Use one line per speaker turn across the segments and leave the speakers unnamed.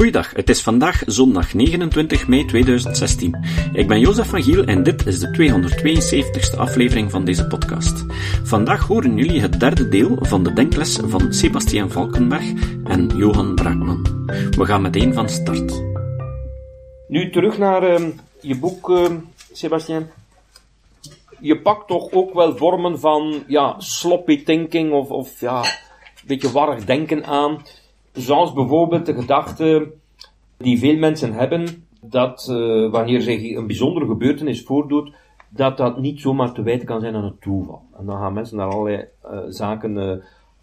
Goeiedag, het is vandaag zondag 29 mei 2016. Ik ben Jozef van Giel en dit is de 272ste aflevering van deze podcast. Vandaag horen jullie het derde deel van de denkles van Sebastian Valkenberg en Johan Braakman. We gaan meteen van start.
Nu terug naar uh, je boek, uh, Sebastian. Je pakt toch ook wel vormen van ja, sloppy thinking of, of ja, een beetje warrig denken aan. Zoals bijvoorbeeld de gedachte die veel mensen hebben, dat uh, wanneer zich een bijzondere gebeurtenis voordoet, dat dat niet zomaar te wijten kan zijn aan het toeval. En dan gaan mensen naar allerlei uh, zaken uh,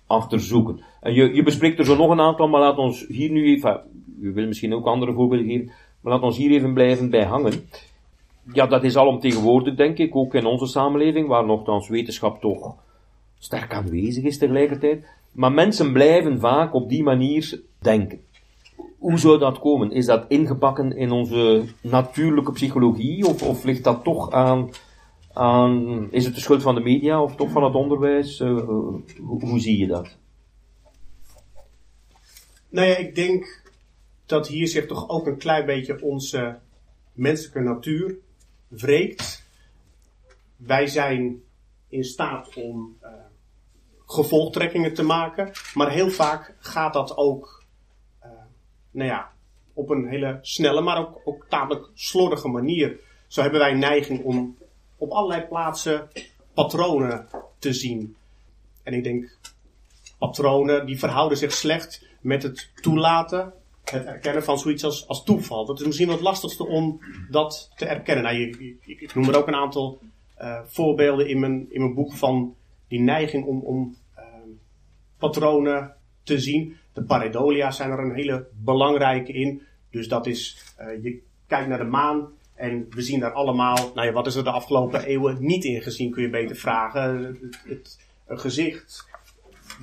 achter zoeken. En je, je bespreekt er zo nog een aantal, maar laat ons hier nu even, u wil misschien ook andere voorbeelden geven, maar laat ons hier even blijven bij hangen. Ja, dat is alomtegenwoordig, denk ik, ook in onze samenleving, waar nogthans wetenschap toch sterk aanwezig is tegelijkertijd. Maar mensen blijven vaak op die manier denken. Hoe zou dat komen? Is dat ingepakken in onze natuurlijke psychologie? Of, of ligt dat toch aan, aan, is het de schuld van de media of toch van het onderwijs? Uh, hoe, hoe zie je dat?
Nou ja, ik denk dat hier zich toch ook een klein beetje onze menselijke natuur wreekt. Wij zijn in staat om uh, gevolgtrekkingen te maken, maar heel vaak gaat dat ook, uh, nou ja, op een hele snelle, maar ook, ook tamelijk slordige manier. Zo hebben wij neiging om op allerlei plaatsen patronen te zien. En ik denk, patronen die verhouden zich slecht met het toelaten, het erkennen van zoiets als, als toeval. Dat is misschien wat lastigste om dat te erkennen. Nou, je, ik, noem er ook een aantal uh, voorbeelden in mijn, in mijn boek van die neiging om, om uh, patronen te zien. De pareidolia zijn er een hele belangrijke in. Dus dat is, uh, je kijkt naar de maan en we zien daar allemaal, nou ja, wat is er de afgelopen eeuwen niet in gezien, kun je beter vragen. Het, het, gezicht,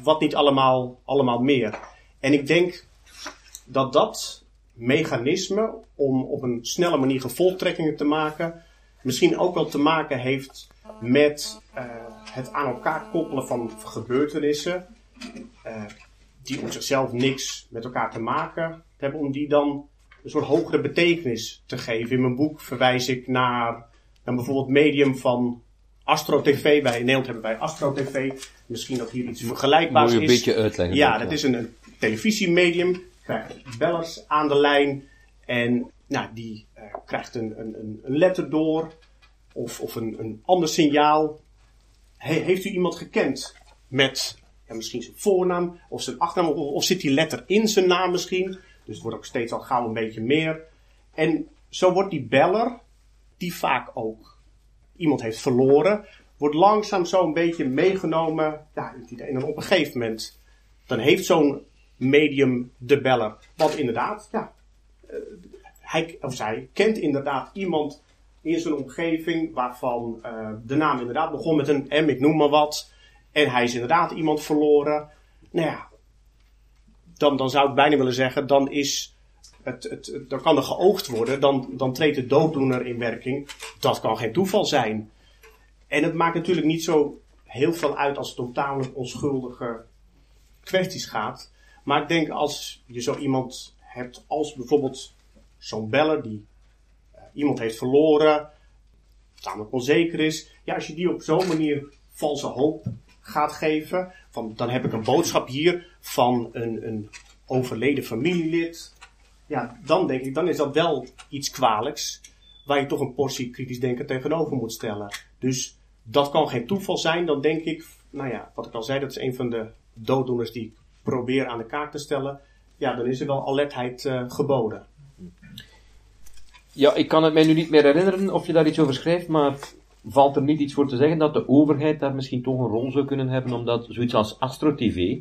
wat niet allemaal, allemaal meer. En ik denk dat dat mechanisme om op een snelle manier gevolgtrekkingen te maken, misschien ook wel te maken heeft met uh, het aan elkaar koppelen van gebeurtenissen uh, die op zichzelf niks met elkaar te maken hebben, om die dan een soort hogere betekenis te geven. In mijn boek verwijs ik naar, naar bijvoorbeeld medium van Astro TV. Bij, in Nederland hebben wij Astro TV. Misschien dat hier iets vergelijkbaars
is.
Moet
je een beetje uitleggen.
Ja, dat is een, een televisiemedium. Krijgt bellers aan de lijn. En nou, die uh, krijgt een, een, een letter door. Of, of een, een ander signaal. He, heeft u iemand gekend met ja, misschien zijn voornaam of zijn achternaam? Of, zit die letter in zijn naam misschien? Dus het wordt ook steeds al gauw een beetje meer. En zo wordt die beller, die vaak ook iemand heeft verloren, wordt langzaam zo een beetje meegenomen. Ja, en dan op een gegeven moment, dan heeft zo'n medium de beller. Want inderdaad, ja, uh, hij of zij kent inderdaad iemand in zijn omgeving waarvan uh, de naam inderdaad begon met een M, ik noem maar wat. En hij is inderdaad iemand verloren. Nou ja, dan, dan zou ik bijna willen zeggen, dan is het, het, dan kan er geoogd worden, dan, dan treedt de dooddoener in werking. Dat kan geen toeval zijn. En het maakt natuurlijk niet zo heel veel uit als het om onschuldige kwesties gaat. Maar ik denk als je zo iemand hebt als bijvoorbeeld zo'n beller die iemand heeft verloren, tamelijk onzeker is. Ja, als je die op zo'n manier valse hoop gaat geven, van dan heb ik een boodschap hier van een, een overleden familielid. Ja, dan denk ik, dan is dat wel iets kwalijks waar je toch een portie kritisch denken tegenover moet stellen. Dus dat kan geen toeval zijn. Dan denk ik, nou ja, wat ik al zei, dat is een van de dooddoeners die ik probeer aan de kaak te stellen. Ja, dan is er wel alertheid uh, geboden.
Ja, ik kan het mij nu niet meer herinneren of je daar iets over schrijft, maar valt er niet iets voor te zeggen dat de overheid daar misschien toch een rol zou kunnen hebben, omdat zoiets als Astro TV,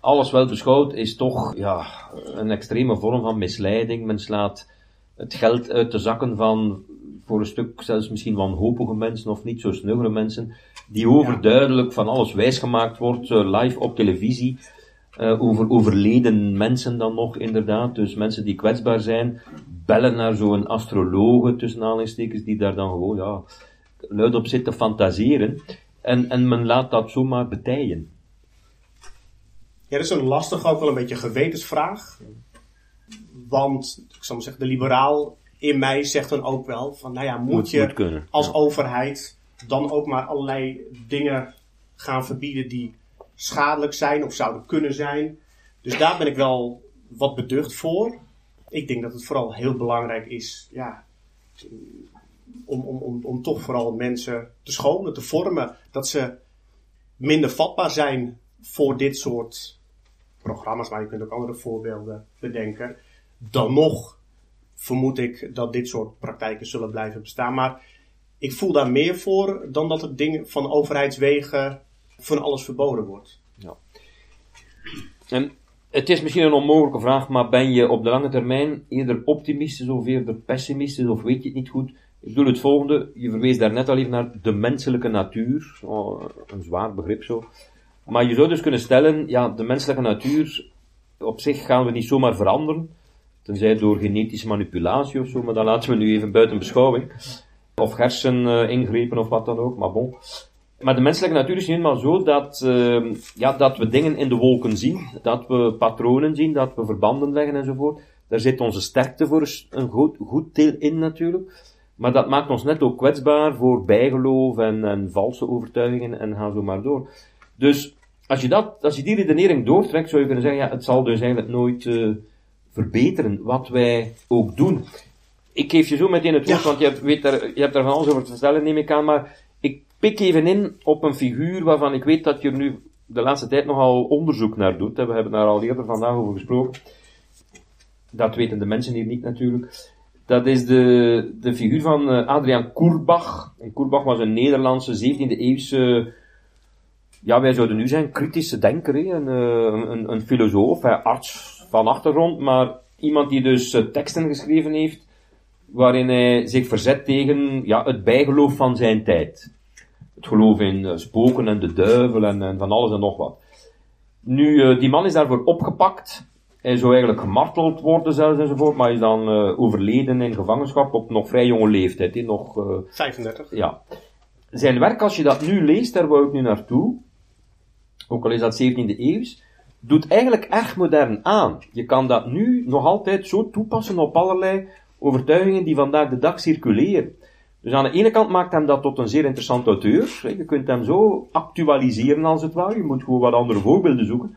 alles wel beschouwd, is toch ja, een extreme vorm van misleiding. Men slaat het geld uit de zakken van voor een stuk zelfs misschien wanhopige mensen of niet zo snuggere mensen, die overduidelijk van alles wijsgemaakt wordt, uh, live op televisie, uh, over overleden mensen dan nog inderdaad, dus mensen die kwetsbaar zijn, bellen naar zo'n astrologe, tussen aanhalingstekens, die daar dan gewoon, ja, luid op zit te fantaseren, en, en men laat dat zomaar betijen.
Ja, dat is een lastig, ook wel een beetje gewetensvraag. Want, ik zal maar zeggen, de liberaal in mij zegt dan ook wel van, nou ja, moet,
Moet-
je
moet kunnen,
als
ja.
overheid dan ook maar allerlei dingen gaan verbieden die schadelijk zijn of zouden kunnen zijn. Dus daar ben ik wel wat beducht voor. Ik denk dat het vooral heel belangrijk is, ja, om, om, om, om toch vooral mensen te scholen, te vormen. Dat ze minder vatbaar zijn voor dit soort programma's, maar je kunt ook andere voorbeelden bedenken. Dan nog vermoed ik dat dit soort praktijken zullen blijven bestaan. Maar ik voel daar meer voor dan dat het ding van overheidswegen van alles verboden wordt.
En het is misschien een onmogelijke vraag, maar ben je op de lange termijn eerder optimistisch of eerder pessimistisch, of weet je het niet goed? Ik bedoel het volgende, je verwees daar net al even naar de menselijke natuur, oh, een zwaar begrip zo. Maar je zou dus kunnen stellen, ja, de menselijke natuur, op zich gaan we niet zomaar veranderen, tenzij door genetische manipulatie of zo, maar dat laten we nu even buiten beschouwing. Of herseningrepen of wat dan ook, maar bon. Maar de menselijke natuur is nu eenmaal zo dat, eh, ja, dat we dingen in de wolken zien, dat we patronen zien, dat we verbanden leggen enzovoort. Daar zit onze sterkte voor een goed, goed deel in natuurlijk. Maar dat maakt ons net ook kwetsbaar voor bijgeloof en, en valse overtuigingen en ga zo maar door. Dus als je, dat, als je die redenering doortrekt, zou je kunnen zeggen, ja, het zal dus eigenlijk nooit eh, verbeteren wat wij ook doen. Ik geef je zo meteen het woord,
Ja.
want je hebt, weet daar, je hebt daar van alles over te vertellen, neem ik aan, maar pik even in op een figuur waarvan ik weet dat je er nu de laatste tijd nogal onderzoek naar doet. We hebben daar al eerder vandaag over gesproken. Dat weten de mensen hier niet natuurlijk. Dat is de, de figuur van eh, Adriaan Courbach. En Courbach was een Nederlandse 17e eeuwse, ja wij zouden nu zijn, kritische denker, hè? Een, eh, een, een filosoof, arts van achtergrond, maar iemand die dus eh, teksten geschreven heeft waarin hij zich verzet tegen ja, het bijgeloof van zijn tijd. Het geloof in eh, spoken en de duivel en, en van alles en nog wat. Nu, eh, die man is daarvoor opgepakt. Hij zou eigenlijk gemarteld worden zelfs enzovoort, maar is dan eh, overleden in gevangenschap op nog vrij jonge leeftijd. hè, Nog, eh,
35.
ja. Zijn werk, als je dat nu leest, daar wou ik nu naartoe, ook al is dat 17e eeuws, doet eigenlijk erg modern aan. Je kan dat nu nog altijd zo toepassen op allerlei overtuigingen die vandaag de dag circuleren. Dus aan de ene kant maakt hem dat tot een zeer interessant auteur. Je kunt hem zo actualiseren als het ware. Je moet gewoon wat andere voorbeelden zoeken.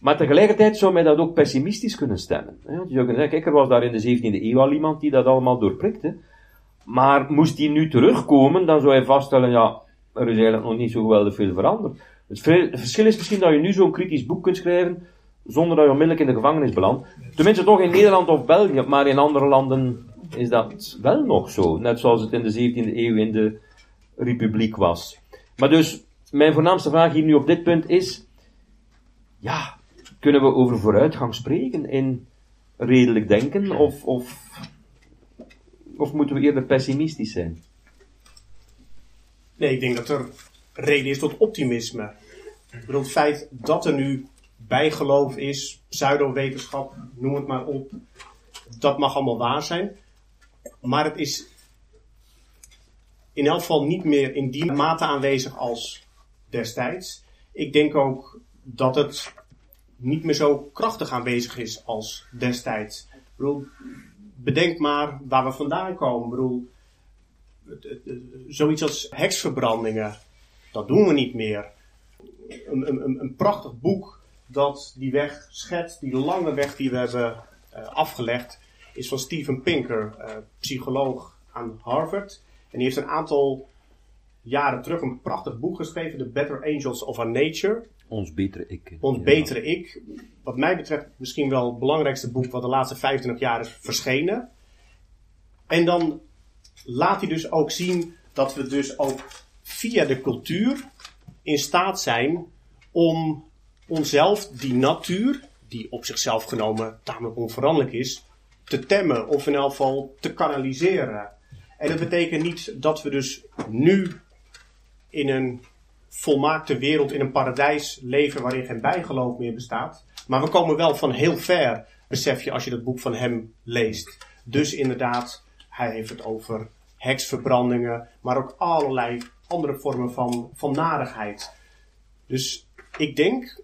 Maar tegelijkertijd zou mij dat ook pessimistisch kunnen stemmen. je zou kunnen zeggen, kijk, er was daar in de 17e eeuw al iemand die dat allemaal doorprikte. Maar moest die nu terugkomen, dan zou hij vaststellen, ja, er is eigenlijk nog niet zo geweldig veel veranderd. Het verschil is misschien dat je nu zo'n kritisch boek kunt schrijven, zonder dat je onmiddellijk in de gevangenis belandt. Tenminste toch in Nederland of België, maar in andere landen is dat wel nog zo. Net zoals het in de 17e eeuw in de Republiek was. Maar dus, mijn voornaamste vraag hier nu op dit punt is, ja, kunnen we over vooruitgang spreken in redelijk denken, of, of, of moeten we eerder pessimistisch zijn?
Nee, ik denk dat er reden is tot optimisme. Ik bedoel, het feit dat er nu bijgeloof is, pseudowetenschap, noem het maar op, dat mag allemaal waar zijn. Maar het is in elk geval niet meer in die mate aanwezig als destijds. Ik denk ook dat het niet meer zo krachtig aanwezig is als destijds. Bedenk maar waar we vandaan komen. Bedoel, zoiets als heksverbrandingen, dat doen we niet meer. Een, een, een- een prachtig boek dat die weg schetst, die lange weg die we hebben eh, afgelegd, is van Steven Pinker, eh, psycholoog aan Harvard. En die heeft een aantal jaren terug een prachtig boek geschreven, The Better Angels of Our Nature.
Ons betere ik.
Ons
Ja.
betere ik. Wat mij betreft misschien wel het belangrijkste boek wat de laatste 25 jaar is verschenen. En dan laat hij dus ook zien dat we dus ook via de cultuur in staat zijn om onszelf, die natuur, die op zichzelf genomen tamelijk onveranderlijk is, te temmen of in elk geval te kanaliseren. En dat betekent niet dat we dus nu in een volmaakte wereld, in een paradijs leven waarin geen bijgeloof meer bestaat. Maar we komen wel van heel ver, besef je als je dat boek van hem leest. Dus inderdaad, hij heeft het over heksverbrandingen, maar ook allerlei andere vormen van, van narigheid. Dus ik denk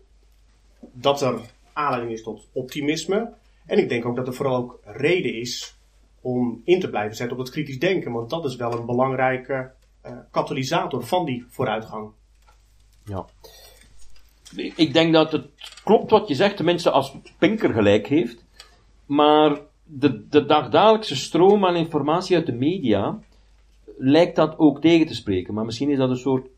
dat er aanleiding is tot optimisme. En ik denk ook dat er vooral ook reden is om in te blijven zetten op het kritisch denken. Want dat is wel een belangrijke uh, katalysator van die vooruitgang.
Ja. Ik denk dat het klopt wat je zegt, tenminste als Pinker gelijk heeft. Maar de, de dagdagelijkse stroom aan informatie uit de media lijkt dat ook tegen te spreken. Maar misschien is dat een soort,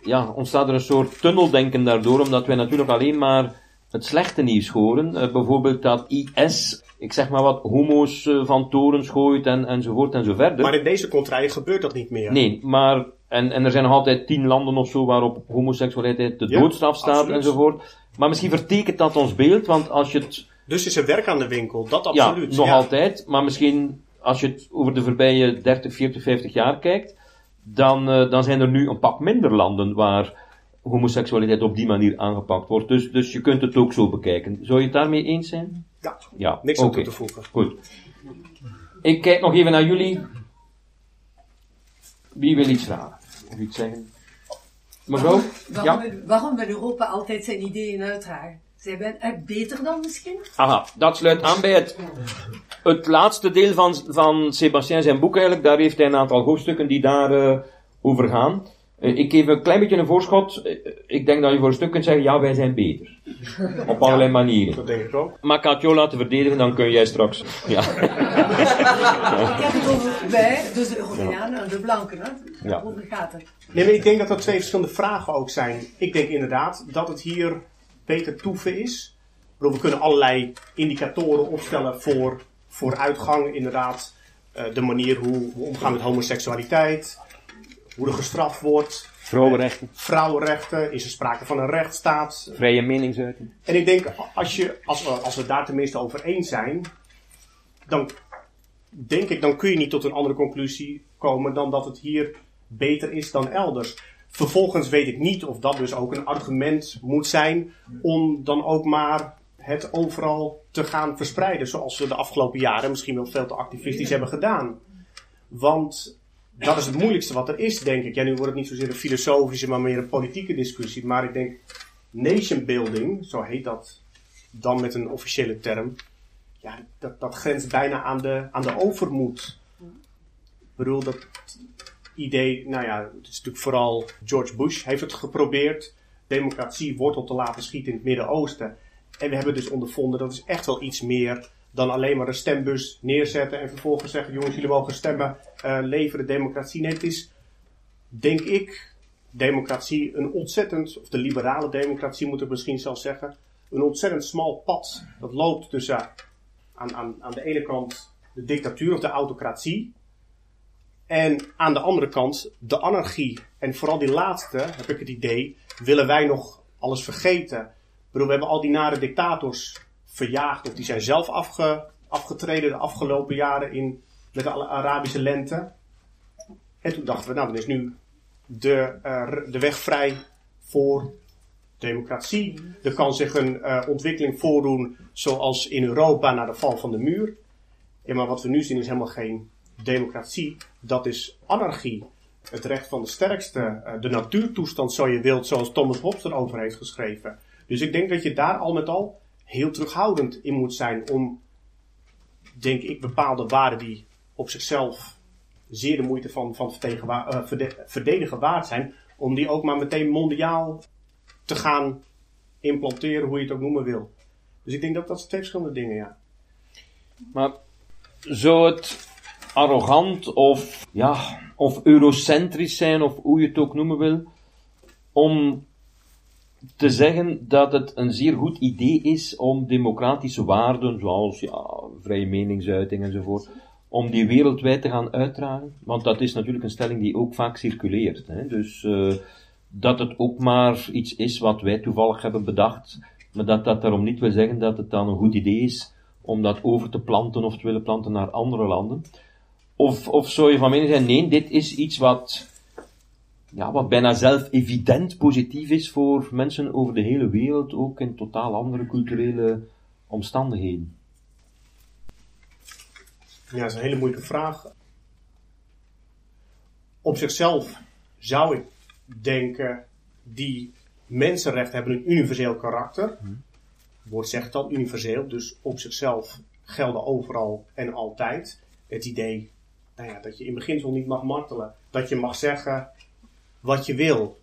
ja, ontstaat er een soort tunneldenken daardoor, omdat wij natuurlijk alleen maar het slechte nieuws horen. Uh, bijvoorbeeld dat IS, ik zeg maar wat, homo's uh, van torens gooit en, enzovoort en zo verder.
Maar in deze contraien gebeurt dat niet meer.
Nee, maar, en, en er zijn nog altijd tien landen of zo waarop homoseksualiteit de ja, doodstraf staat
absoluut.
enzovoort. Maar misschien vertekent dat ons beeld, want als je het...
Dus is er werk aan de winkel, dat absoluut.
Ja, nog altijd, maar misschien als je het over de voorbije 30, 40, 50 jaar kijkt, dan, uh, dan zijn er nu een pak minder landen waar homoseksualiteit op die manier aangepakt wordt. Dus, dus je kunt het ook zo bekijken. Zou je het daarmee eens zijn?
Ja,
ja.
niks aan
okay.
toe te voegen.
Goed. Ik kijk nog even naar jullie. Wie wil iets vragen? Of iets zeggen? Mevrouw?
Waarom,
ja?
waarom wil Europa altijd zijn ideeën uitdragen? Zijn wij er beter dan misschien?
Aha, dat sluit aan bij het, het laatste deel van, van Sebastien zijn boek eigenlijk. Daar heeft hij een aantal hoofdstukken die daar uh, over gaan. Uh, ik geef een klein beetje een voorschot. Uh, ik denk dat je voor een stuk kunt zeggen, ja, wij zijn beter. Op allerlei manieren.
Dat denk ik ook.
Maar ik ga het jou laten verdedigen, dan kun jij straks. Ja.
ik heb het over wij, dus de Europeanen en de blanken. Hè?
Ja.
Hoe gaat het?
Nee, maar ik denk dat dat twee verschillende vragen ook zijn. Ik denk inderdaad dat het hier beter toeven is. We kunnen allerlei indicatoren opstellen voor vooruitgang, inderdaad. Uh, de manier hoe we omgaan met homoseksualiteit, hoe er gestraft wordt.
Vrouwenrechten.
Uh, vrouwenrechten, is er sprake van een rechtsstaat.
Vrije meningsuiting.
En ik denk, als, je, als, we, als we daar tenminste over eens zijn, dan denk ik, dan kun je niet tot een andere conclusie komen dan dat het hier beter is dan elders. Vervolgens weet ik niet of dat dus ook een argument moet zijn om dan ook maar het overal te gaan verspreiden. Zoals we de afgelopen jaren misschien wel veel te activistisch hebben gedaan. Want dat is het moeilijkste wat er is, denk ik. Ja, nu wordt het niet zozeer een filosofische, maar meer een politieke discussie. Maar ik denk, nation building, zo heet dat dan met een officiële term. Ja, dat, dat grenst bijna aan de, aan de overmoed. Ik bedoel, dat idee, nou ja, het is natuurlijk vooral George Bush heeft het geprobeerd. Democratie wortel te laten schieten in het Midden-Oosten. En we hebben dus ondervonden dat is echt wel iets meer dan alleen maar een stembus neerzetten en vervolgens zeggen: jongens, jullie mogen stemmen, uh, leveren democratie. Nee, het is, denk ik, democratie een ontzettend, of de liberale democratie moet ik misschien zelfs zeggen, een ontzettend smal pad. Dat loopt tussen aan, aan, aan de ene kant de dictatuur of de autocratie. En aan de andere kant de anarchie. En vooral die laatste, heb ik het idee, willen wij nog alles vergeten. Ik bedoel, we hebben al die nare dictators verjaagd, of die zijn zelf afge, afgetreden de afgelopen jaren in, met de Arabische lente. En toen dachten we, nou, dan is nu de, uh, de weg vrij voor democratie. Er kan zich een uh, ontwikkeling voordoen zoals in Europa na de val van de muur. Maar wat we nu zien is helemaal geen democratie. Dat is anarchie. Het recht van de sterkste. Uh, de natuurtoestand, zo je wilt, zoals Thomas Hobbes erover heeft geschreven. Dus ik denk dat je daar al met al heel terughoudend in moet zijn om, denk ik, bepaalde waarden die op zichzelf zeer de moeite van, van uh, verdedigen waard zijn, om die ook maar meteen mondiaal te gaan implanteren, hoe je het ook noemen wil. Dus ik denk dat dat twee verschillende dingen, ja.
Maar zou het arrogant of, ja, of eurocentrisch zijn, of hoe je het ook noemen wil, om te zeggen dat het een zeer goed idee is om democratische waarden, zoals ja, vrije meningsuiting enzovoort, om die wereldwijd te gaan uitdragen. Want dat is natuurlijk een stelling die ook vaak circuleert. Hè? Dus uh, dat het ook maar iets is wat wij toevallig hebben bedacht, maar dat dat daarom niet wil zeggen dat het dan een goed idee is om dat over te planten of te willen planten naar andere landen. Of, of zou je van mening zijn, nee, dit is iets wat ja, wat bijna zelf evident positief is voor mensen over de hele wereld, ook in totaal andere culturele omstandigheden?
Ja, dat is een hele moeilijke vraag. Op zichzelf zou ik denken, die mensenrechten hebben een universeel karakter. woord zegt al, universeel, dus op zichzelf gelden overal en altijd. Het idee nou ja, dat je in beginsel niet mag martelen, dat je mag zeggen wat je wil.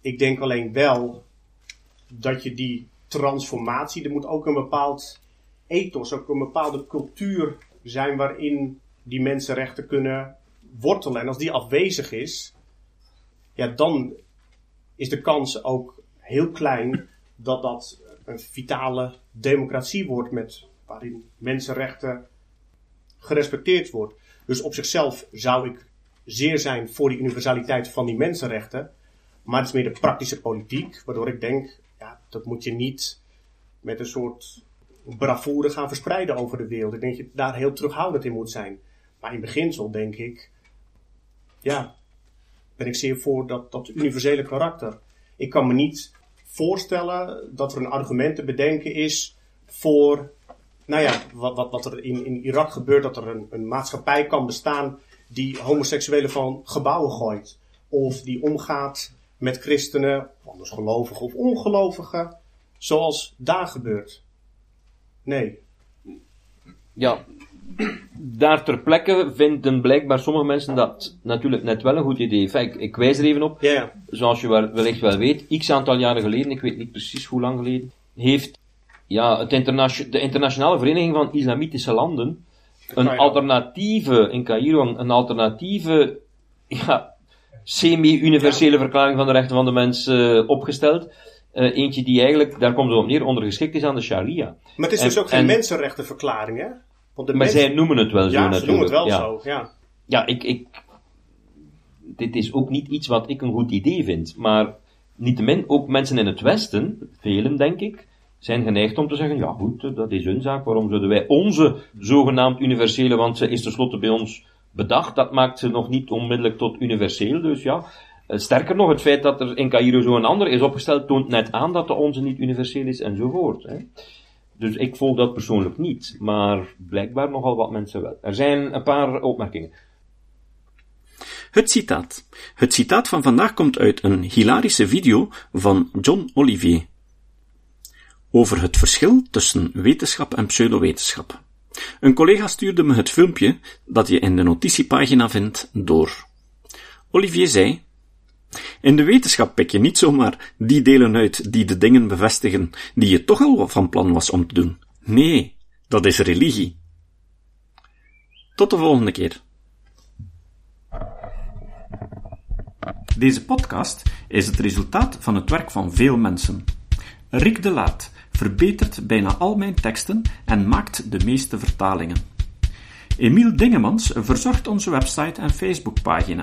Ik denk alleen wel dat je die transformatie, er moet ook een bepaald ethos, ook een bepaalde cultuur zijn waarin die mensenrechten kunnen wortelen. En als die afwezig is, ja, dan is de kans ook heel klein dat dat een vitale democratie wordt met, waarin mensenrechten gerespecteerd wordt. Dus op zichzelf zou ik zeer zijn voor die universaliteit van die mensenrechten. Maar het is meer de praktische politiek, waardoor ik denk, ja, dat moet je niet met een soort bravoure gaan verspreiden over de wereld. Ik denk dat je daar heel terughoudend in moet zijn. Maar in beginsel denk ik, ja, ben ik zeer voor dat, dat universele karakter. Ik kan me niet voorstellen dat er een argument te bedenken is voor, nou ja, wat, wat, wat er in, in Irak gebeurt, dat er een, een maatschappij kan bestaan die homoseksuelen van gebouwen gooit. Of die omgaat met christenen, anders gelovigen of ongelovigen, zoals daar gebeurt. Nee.
Ja, daar ter plekke vinden blijkbaar sommige mensen dat natuurlijk net wel een goed idee. Ik, ik wijs er even op.
Ja, ja.
Zoals je wellicht wel weet, x aantal jaren geleden, ik weet niet precies hoe lang geleden, heeft ja, het de Internationale Vereniging van Islamitische Landen een
Cairo.
alternatieve, in Cairo, een alternatieve, ja, semi-universele verklaring van de rechten van de mens eh, opgesteld. Eh, eentje die eigenlijk, daar komt het op neer, ondergeschikt is aan de sharia.
Maar het is
En-
dus ook geen
en-
mensenrechtenverklaring, hè? Want de
Maar
mensen-
zij noemen het wel zo
ja, ze
natuurlijk.
noemen het wel
ja.
zo, ja.
Ja, ik, ik, dit is ook niet iets wat ik een goed idee vind. Maar niettemin, ook mensen in het Westen, velen denk ik, zijn geneigd om te zeggen, ja goed, dat is hun zaak. Waarom zouden wij onze zogenaamd universele, want ze is tenslotte bij ons bedacht, dat maakt ze nog niet onmiddellijk tot universeel. Dus ja, sterker nog, het feit dat er in Cairo zo een ander is opgesteld, toont net aan dat de onze niet universeel is enzovoort. Hè. Dus ik volg dat persoonlijk niet, maar blijkbaar nogal wat mensen wel. Er zijn een paar opmerkingen.
Het citaat. Het citaat van vandaag komt uit een hilarische video van John Olivier. Over het verschil tussen wetenschap en pseudowetenschap. Een collega stuurde me het filmpje dat je in de notitiepagina vindt door. Olivier zei, in de wetenschap pik je niet zomaar die delen uit die de dingen bevestigen die je toch al van plan was om te doen. Nee, dat is religie. Tot de volgende keer. Deze podcast is het resultaat van het werk van veel mensen. Rick de Laat verbetert bijna al mijn teksten en maakt de meeste vertalingen. Emiel Dingemans verzorgt onze website en Facebookpagina.